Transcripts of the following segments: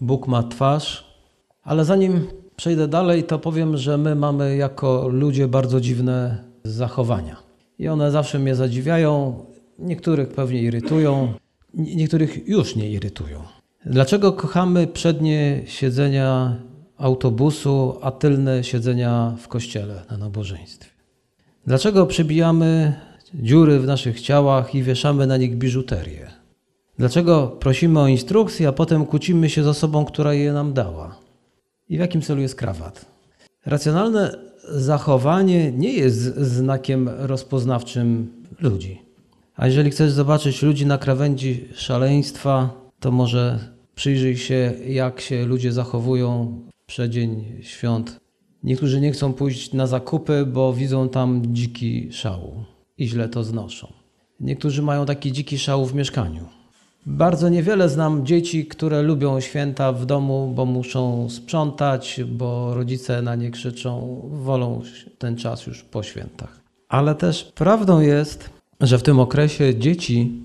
Bóg ma twarz, ale zanim przejdę dalej, to powiem, że my mamy jako ludzie bardzo dziwne zachowania. I one zawsze mnie zadziwiają, niektórych pewnie irytują, niektórych już nie irytują. Dlaczego kochamy przednie siedzenia autobusu, a tylne siedzenia w kościele na nabożeństwie? Dlaczego przybijamy dziury w naszych ciałach i wieszamy na nich biżuterię? Dlaczego prosimy o instrukcje, a potem kłócimy się z osobą, która je nam dała? I w jakim celu jest krawat? Racjonalne zachowanie nie jest znakiem rozpoznawczym ludzi. A jeżeli chcesz zobaczyć ludzi na krawędzi szaleństwa, to może przyjrzyj się, jak się ludzie zachowują w przeddzień świąt. Niektórzy nie chcą pójść na zakupy, bo widzą tam dziki szał i źle to znoszą. Niektórzy mają taki dziki szał w mieszkaniu. Bardzo niewiele znam dzieci, które lubią święta w domu, bo muszą sprzątać, bo rodzice na nie krzyczą, wolą ten czas już po świętach. Ale też prawdą jest, że w tym okresie dzieci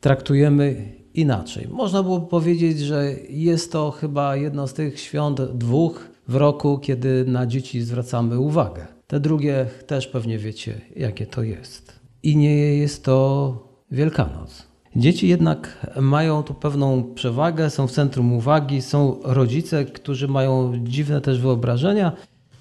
traktujemy inaczej. Można było powiedzieć, że jest to chyba jedno z tych świąt dwóch w roku, kiedy na dzieci zwracamy uwagę. Te drugie też pewnie wiecie, jakie to jest. I nie jest to Wielkanoc. Dzieci jednak mają tu pewną przewagę, są w centrum uwagi, są rodzice, którzy mają dziwne też wyobrażenia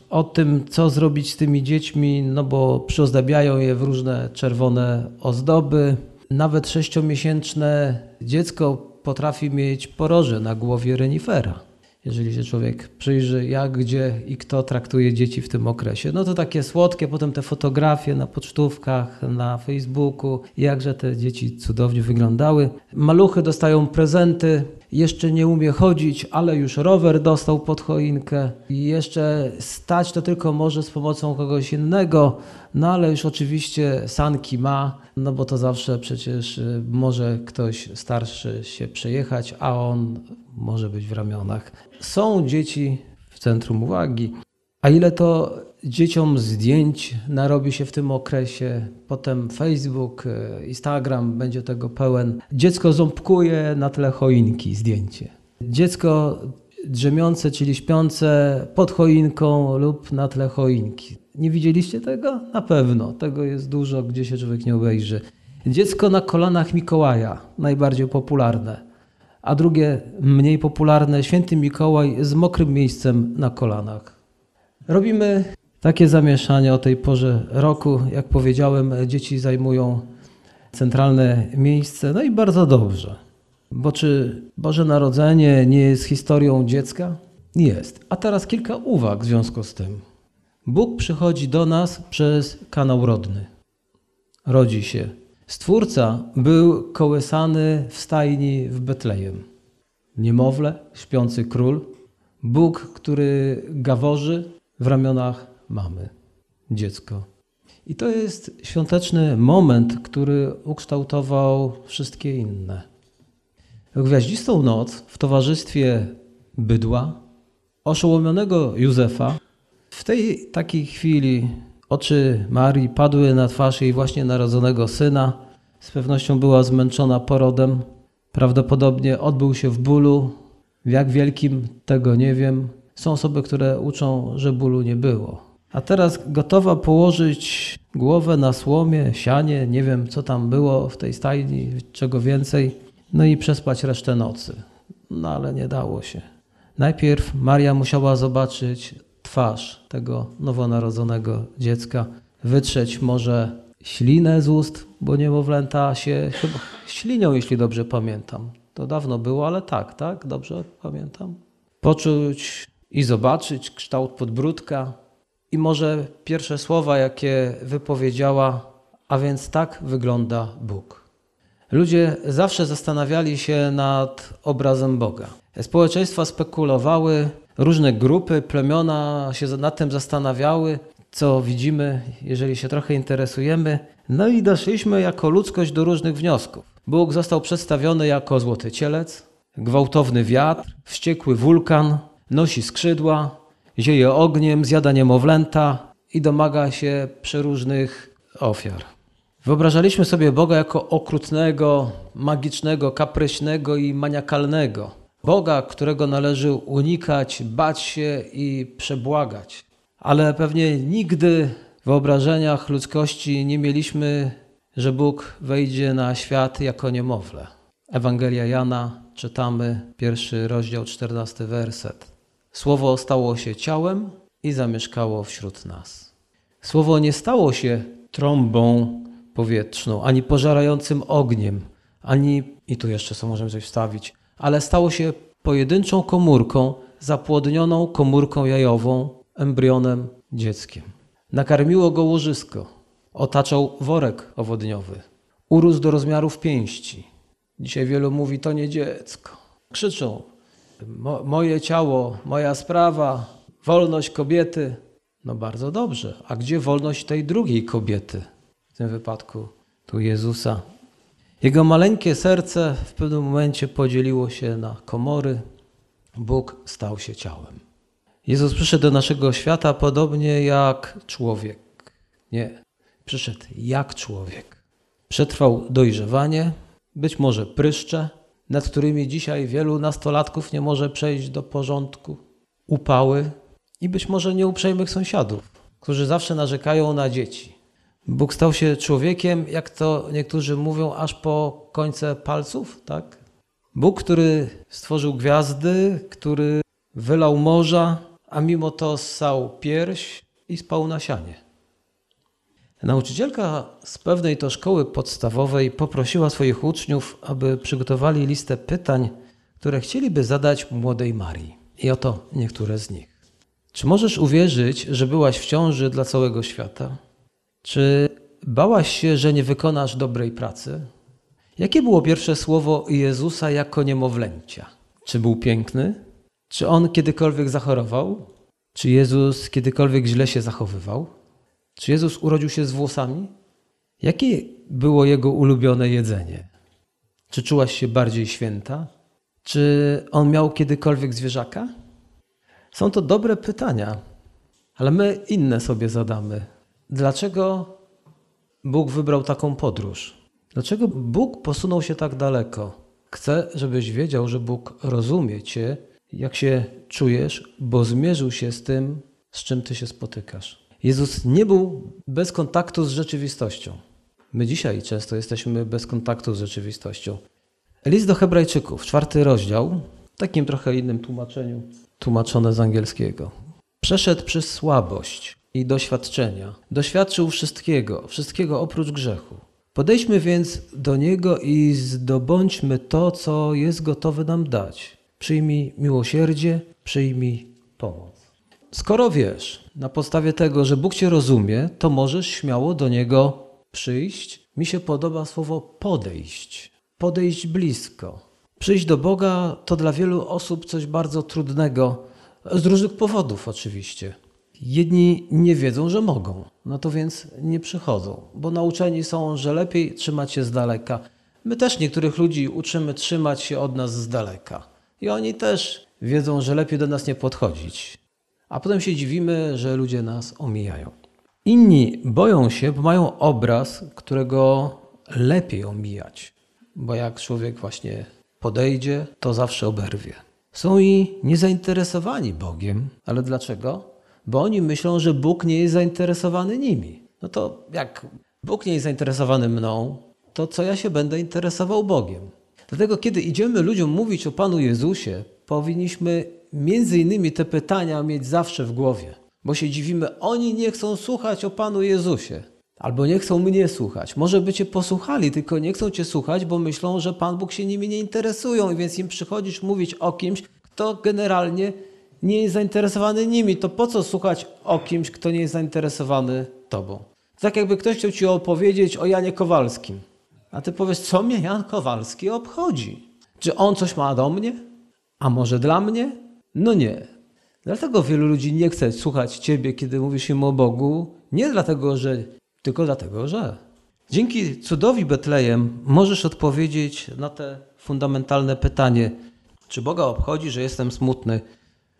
o tym, co zrobić z tymi dziećmi, no bo przyozdabiają je w różne czerwone ozdoby. Nawet sześciomiesięczne dziecko potrafi mieć poroże na głowie renifera jeżeli się człowiek przyjrzy, jak, gdzie i kto traktuje dzieci w tym okresie. No to takie słodkie, potem te fotografie na pocztówkach, na Facebooku, jakże te dzieci cudownie wyglądały. Maluchy dostają prezenty, jeszcze nie umie chodzić, ale już rower dostał pod choinkę i jeszcze stać to tylko może z pomocą kogoś innego, no ale już oczywiście sanki ma, no bo to zawsze przecież y, może ktoś starszy się przejechać, a on może być w ramionach. Są dzieci w centrum uwagi, a ile to dzieciom zdjęć narobi się w tym okresie, potem Facebook, y, Instagram będzie tego pełen. Dziecko ząbkuje na tle choinki zdjęcie. Dziecko drzemiące, czyli śpiące pod choinką lub na tle choinki. Nie widzieliście tego? Na pewno. Tego jest dużo, gdzie się człowiek nie obejrzy. Dziecko na kolanach Mikołaja, najbardziej popularne. A drugie, mniej popularne, święty Mikołaj z mokrym miejscem na kolanach. Robimy takie zamieszanie o tej porze roku. Jak powiedziałem, dzieci zajmują centralne miejsce, no i bardzo dobrze. Bo czy Boże Narodzenie nie jest historią dziecka? Jest. A teraz kilka uwag w związku z tym. Bóg przychodzi do nas przez kanał rodny. Rodzi się. Stwórca był kołysany w stajni w Betlejem. Niemowlę, śpiący król, Bóg, który gaworzy w ramionach mamy, dziecko. I to jest świąteczny moment, który ukształtował wszystkie inne. Gwiaździstą noc w towarzystwie bydła, oszołomionego Józefa, w tej takiej chwili oczy Marii padły na twarz jej właśnie narodzonego syna. Z pewnością była zmęczona porodem. Prawdopodobnie odbył się w bólu. W jak wielkim, tego nie wiem. Są osoby, które uczą, że bólu nie było. A teraz gotowa położyć głowę na słomie, sianie, nie wiem co tam było w tej stajni, czego więcej, no i przespać resztę nocy. No ale nie dało się. Najpierw Maria musiała zobaczyć twarz tego nowonarodzonego dziecka, wytrzeć może ślinę z ust, bo niemowlęta się chyba ślinią, jeśli dobrze pamiętam. To dawno było, ale tak, tak, dobrze pamiętam. Poczuć i zobaczyć kształt podbródka i może pierwsze słowa, jakie wypowiedziała, a więc tak wygląda Bóg. Ludzie zawsze zastanawiali się nad obrazem Boga. Społeczeństwa spekulowały, różne grupy, plemiona się nad tym zastanawiały, co widzimy, jeżeli się trochę interesujemy. No i doszliśmy jako ludzkość do różnych wniosków. Bóg został przedstawiony jako złoty cielec, gwałtowny wiatr, wściekły wulkan, nosi skrzydła, zieje ogniem, zjada niemowlęta i domaga się przeróżnych ofiar. Wyobrażaliśmy sobie Boga jako okrutnego, magicznego, kapryśnego i maniakalnego. Boga, którego należy unikać, bać się i przebłagać. Ale pewnie nigdy w wyobrażeniach ludzkości nie mieliśmy, że Bóg wejdzie na świat jako niemowlę. Ewangelia Jana czytamy, pierwszy rozdział, czternasty werset. Słowo stało się ciałem i zamieszkało wśród nas. Słowo nie stało się trąbą powietrzną, ani pożarającym ogniem, ani, i tu jeszcze co możemy coś wstawić, ale stało się pojedynczą komórką, zapłodnioną komórką jajową, embrionem, dzieckiem. Nakarmiło go łożysko, otaczał worek owodniowy, urósł do rozmiarów pięści. Dzisiaj wielu mówi, to nie dziecko. Krzyczą, Mo moje ciało, moja sprawa, wolność kobiety. No bardzo dobrze. A gdzie wolność tej drugiej kobiety? W tym wypadku tu Jezusa. Jego maleńkie serce w pewnym momencie podzieliło się na komory. Bóg stał się ciałem. Jezus przyszedł do naszego świata podobnie jak człowiek. Nie, przyszedł jak człowiek. Przetrwał dojrzewanie, być może pryszcze, nad którymi dzisiaj wielu nastolatków nie może przejść do porządku, upały i być może nieuprzejmych sąsiadów, którzy zawsze narzekają na dzieci. Bóg stał się człowiekiem, jak to niektórzy mówią, aż po końce palców, tak? Bóg, który stworzył gwiazdy, który wylał morza, a mimo to ssał pierś i spał na sianie. Nauczycielka z pewnej to szkoły podstawowej poprosiła swoich uczniów, aby przygotowali listę pytań, które chcieliby zadać młodej Marii. I oto niektóre z nich. Czy możesz uwierzyć, że byłaś w ciąży dla całego świata? Czy bałaś się, że nie wykonasz dobrej pracy? Jakie było pierwsze słowo Jezusa jako niemowlęcia? Czy był piękny? Czy on kiedykolwiek zachorował? Czy Jezus kiedykolwiek źle się zachowywał? Czy Jezus urodził się z włosami? Jakie było jego ulubione jedzenie? Czy czułaś się bardziej święta? Czy on miał kiedykolwiek zwierzaka? Są to dobre pytania, ale my inne sobie zadamy. Dlaczego Bóg wybrał taką podróż? Dlaczego Bóg posunął się tak daleko? Chcę, żebyś wiedział, że Bóg rozumie Cię, jak się czujesz, bo zmierzył się z tym, z czym Ty się spotykasz. Jezus nie był bez kontaktu z rzeczywistością. My dzisiaj często jesteśmy bez kontaktu z rzeczywistością. List do Hebrajczyków, czwarty rozdział, w takim trochę innym tłumaczeniu, tłumaczone z angielskiego. Przeszedł przez słabość i doświadczenia. Doświadczył wszystkiego, wszystkiego oprócz grzechu. Podejdźmy więc do Niego i zdobądźmy to, co jest gotowy nam dać. Przyjmij miłosierdzie, przyjmij pomoc. Skoro wiesz, na podstawie tego, że Bóg Cię rozumie, to możesz śmiało do Niego przyjść. Mi się podoba słowo podejść. Podejść blisko. Przyjść do Boga to dla wielu osób coś bardzo trudnego, z różnych powodów oczywiście. Jedni nie wiedzą, że mogą, no to więc nie przychodzą, bo nauczeni są, że lepiej trzymać się z daleka. My też niektórych ludzi uczymy trzymać się od nas z daleka. I oni też wiedzą, że lepiej do nas nie podchodzić a potem się dziwimy, że ludzie nas omijają. Inni boją się, bo mają obraz, którego lepiej omijać, bo jak człowiek właśnie podejdzie, to zawsze oberwie. Są i niezainteresowani Bogiem, ale dlaczego? Bo oni myślą, że Bóg nie jest zainteresowany nimi. No to jak Bóg nie jest zainteresowany mną, to co ja się będę interesował Bogiem? Dlatego, kiedy idziemy ludziom mówić o Panu Jezusie, powinniśmy między innymi te pytania mieć zawsze w głowie, bo się dziwimy, oni nie chcą słuchać o Panu Jezusie. Albo nie chcą mnie słuchać. Może by Cię posłuchali, tylko nie chcą Cię słuchać, bo myślą, że Pan Bóg się nimi nie interesują więc im przychodzisz mówić o kimś, kto generalnie nie jest zainteresowany nimi. To po co słuchać o kimś, kto nie jest zainteresowany Tobą? Tak jakby ktoś chciał Ci opowiedzieć o Janie Kowalskim. A Ty powiesz, co mnie Jan Kowalski obchodzi? Czy on coś ma do mnie? A może dla mnie? No nie. Dlatego wielu ludzi nie chce słuchać Ciebie, kiedy mówisz im o Bogu. Nie dlatego, że, tylko dlatego, że. Dzięki cudowi Betlejem możesz odpowiedzieć na te fundamentalne pytanie, czy Boga obchodzi, że jestem smutny?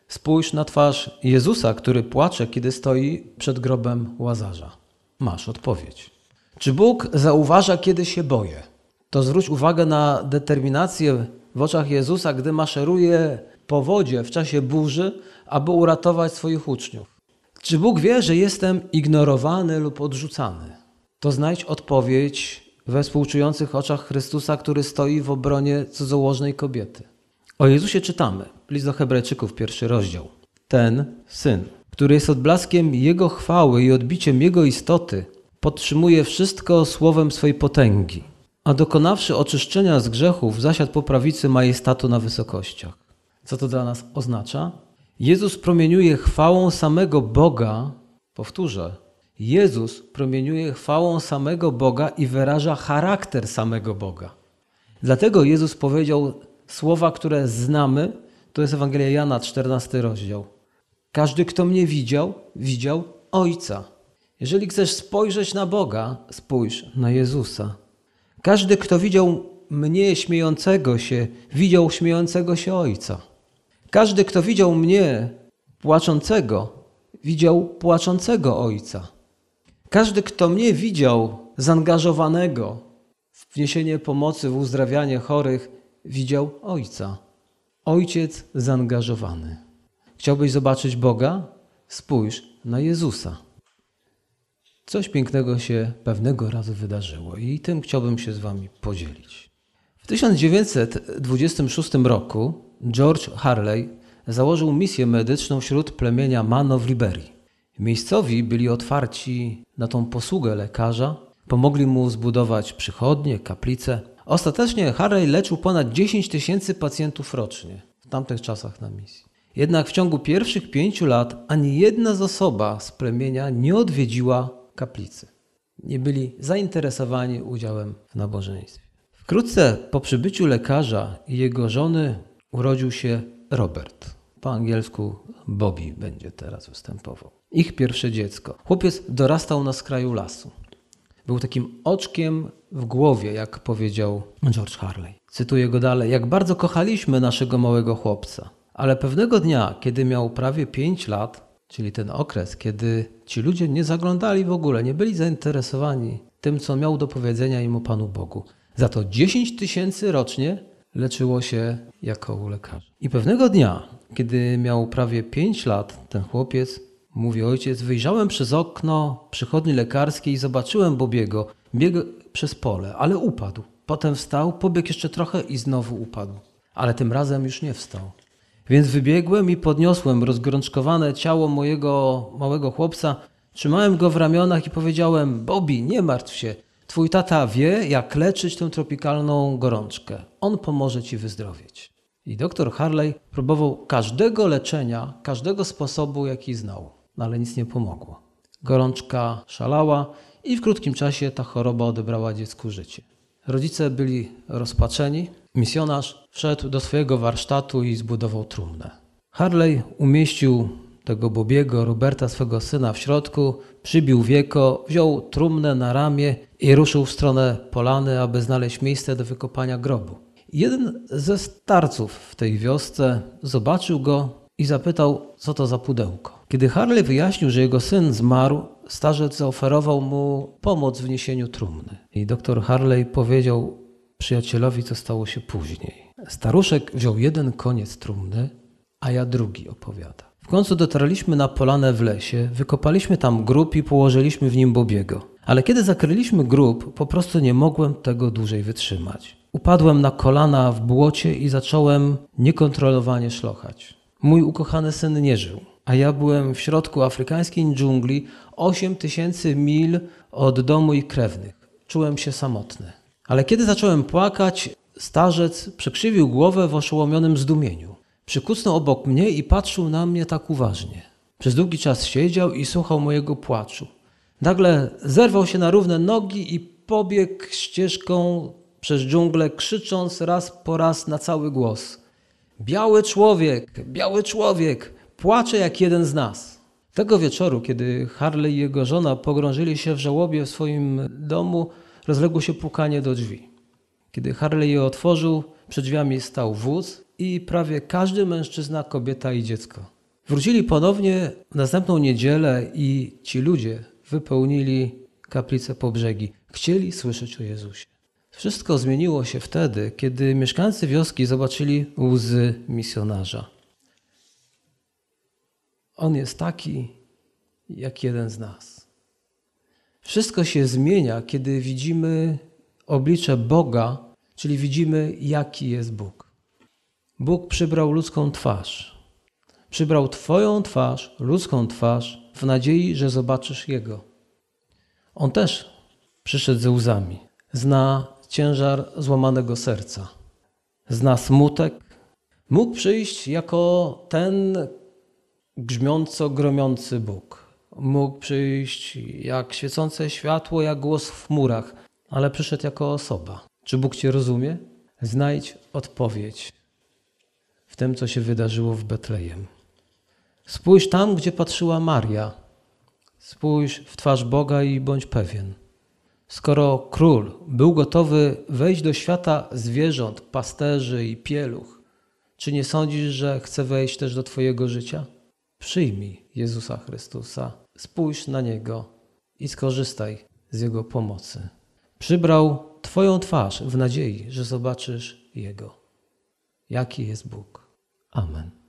Spójrz na twarz Jezusa, który płacze, kiedy stoi przed grobem Łazarza. Masz odpowiedź. Czy Bóg zauważa, kiedy się boję? To zwróć uwagę na determinację w oczach Jezusa, gdy maszeruje po wodzie w czasie burzy, aby uratować swoich uczniów? Czy Bóg wie, że jestem ignorowany lub odrzucany? To znajdź odpowiedź we współczujących oczach Chrystusa, który stoi w obronie cudzołożnej kobiety. O Jezusie czytamy, list do Hebrajczyków, pierwszy rozdział. Ten syn, który jest odblaskiem Jego chwały i odbiciem Jego istoty, podtrzymuje wszystko słowem swej potęgi, a dokonawszy oczyszczenia z grzechów, zasiadł po prawicy majestatu na wysokościach. Co to dla nas oznacza? Jezus promieniuje chwałą samego Boga, powtórzę, Jezus promieniuje chwałą samego Boga i wyraża charakter samego Boga. Dlatego Jezus powiedział słowa, które znamy, to jest Ewangelia Jana, 14 rozdział. Każdy, kto mnie widział, widział Ojca. Jeżeli chcesz spojrzeć na Boga, spójrz na Jezusa. Każdy, kto widział mnie śmiejącego się, widział śmiejącego się Ojca. Każdy, kto widział mnie płaczącego, widział płaczącego Ojca. Każdy, kto mnie widział zaangażowanego w wniesienie pomocy, w uzdrawianie chorych, widział Ojca. Ojciec zaangażowany. Chciałbyś zobaczyć Boga? Spójrz na Jezusa. Coś pięknego się pewnego razu wydarzyło i tym chciałbym się z Wami podzielić. W 1926 roku George Harley założył misję medyczną wśród plemienia Mano w Liberii. Miejscowi byli otwarci na tą posługę lekarza, pomogli mu zbudować przychodnie, kaplice. Ostatecznie Harley leczył ponad 10 tysięcy pacjentów rocznie w tamtych czasach na misji. Jednak w ciągu pierwszych pięciu lat ani jedna z osoba z plemienia nie odwiedziła kaplicy. Nie byli zainteresowani udziałem w nabożeństwie. Wkrótce po przybyciu lekarza i jego żony urodził się Robert. Po angielsku Bobby będzie teraz występował. Ich pierwsze dziecko. Chłopiec dorastał na skraju lasu. Był takim oczkiem w głowie, jak powiedział George Harley. Cytuję go dalej. Jak bardzo kochaliśmy naszego małego chłopca. Ale pewnego dnia, kiedy miał prawie 5 lat, czyli ten okres, kiedy ci ludzie nie zaglądali w ogóle, nie byli zainteresowani tym, co miał do powiedzenia im o Panu Bogu. Za to 10 tysięcy rocznie leczyło się jako u lekarza. I pewnego dnia, kiedy miał prawie 5 lat, ten chłopiec, mówi ojciec, wyjrzałem przez okno przychodni lekarskiej i zobaczyłem Bobiego. Biegł przez pole, ale upadł. Potem wstał, pobiegł jeszcze trochę i znowu upadł. Ale tym razem już nie wstał. Więc wybiegłem i podniosłem rozgorączkowane ciało mojego małego chłopca, trzymałem go w ramionach i powiedziałem: Bobby, nie martw się. Twój tata wie, jak leczyć tę tropikalną gorączkę. On pomoże ci wyzdrowieć. I doktor Harley próbował każdego leczenia, każdego sposobu, jaki znał, no ale nic nie pomogło. Gorączka szalała i w krótkim czasie ta choroba odebrała dziecku życie. Rodzice byli rozpaczeni. Misjonarz wszedł do swojego warsztatu i zbudował trumnę. Harley umieścił tego Bobiego, Roberta, swego syna w środku, przybił wieko, wziął trumnę na ramię i ruszył w stronę polany, aby znaleźć miejsce do wykopania grobu. Jeden ze starców w tej wiosce zobaczył go i zapytał, co to za pudełko. Kiedy Harley wyjaśnił, że jego syn zmarł, starzec zaoferował mu pomoc w niesieniu trumny. I doktor Harley powiedział przyjacielowi, co stało się później. Staruszek wziął jeden koniec trumny, a ja drugi opowiada. W końcu dotarliśmy na polanę w lesie, wykopaliśmy tam grób i położyliśmy w nim Bobiego. Ale kiedy zakryliśmy grób, po prostu nie mogłem tego dłużej wytrzymać. Upadłem na kolana w błocie i zacząłem niekontrolowanie szlochać. Mój ukochany syn nie żył, a ja byłem w środku afrykańskiej dżungli, 8 tysięcy mil od domu i krewnych. Czułem się samotny. Ale kiedy zacząłem płakać, starzec przekrzywił głowę w oszołomionym zdumieniu. Przykucnął obok mnie i patrzył na mnie tak uważnie. Przez długi czas siedział i słuchał mojego płaczu. Nagle zerwał się na równe nogi i pobiegł ścieżką przez dżunglę, krzycząc raz po raz na cały głos: Biały człowiek, biały człowiek, płacze jak jeden z nas. Tego wieczoru, kiedy Harley i jego żona pogrążyli się w żałobie w swoim domu, rozległo się pukanie do drzwi. Kiedy Harley je otworzył, przed drzwiami stał wóz i prawie każdy mężczyzna, kobieta i dziecko. Wrócili ponownie w następną niedzielę i ci ludzie wypełnili kaplicę po brzegi. Chcieli słyszeć o Jezusie. Wszystko zmieniło się wtedy, kiedy mieszkańcy wioski zobaczyli łzy misjonarza. On jest taki, jak jeden z nas. Wszystko się zmienia, kiedy widzimy oblicze Boga, czyli widzimy, jaki jest Bóg. Bóg przybrał ludzką twarz. Przybrał Twoją twarz, ludzką twarz, w nadziei, że zobaczysz Jego. On też przyszedł ze łzami. Zna ciężar złamanego serca. Zna smutek. Mógł przyjść jako ten grzmiąco gromiący Bóg. Mógł przyjść jak świecące światło, jak głos w chmurach, ale przyszedł jako osoba. Czy Bóg Cię rozumie? Znajdź odpowiedź w tym, co się wydarzyło w Betlejem. Spójrz tam, gdzie patrzyła Maria. Spójrz w twarz Boga i bądź pewien. Skoro król był gotowy wejść do świata zwierząt, pasterzy i pieluch, czy nie sądzisz, że chce wejść też do Twojego życia? Przyjmij Jezusa Chrystusa, spójrz na Niego i skorzystaj z Jego pomocy. Przybrał Twoją twarz w nadziei, że zobaczysz Jego. Jaki jest Bóg? Amen.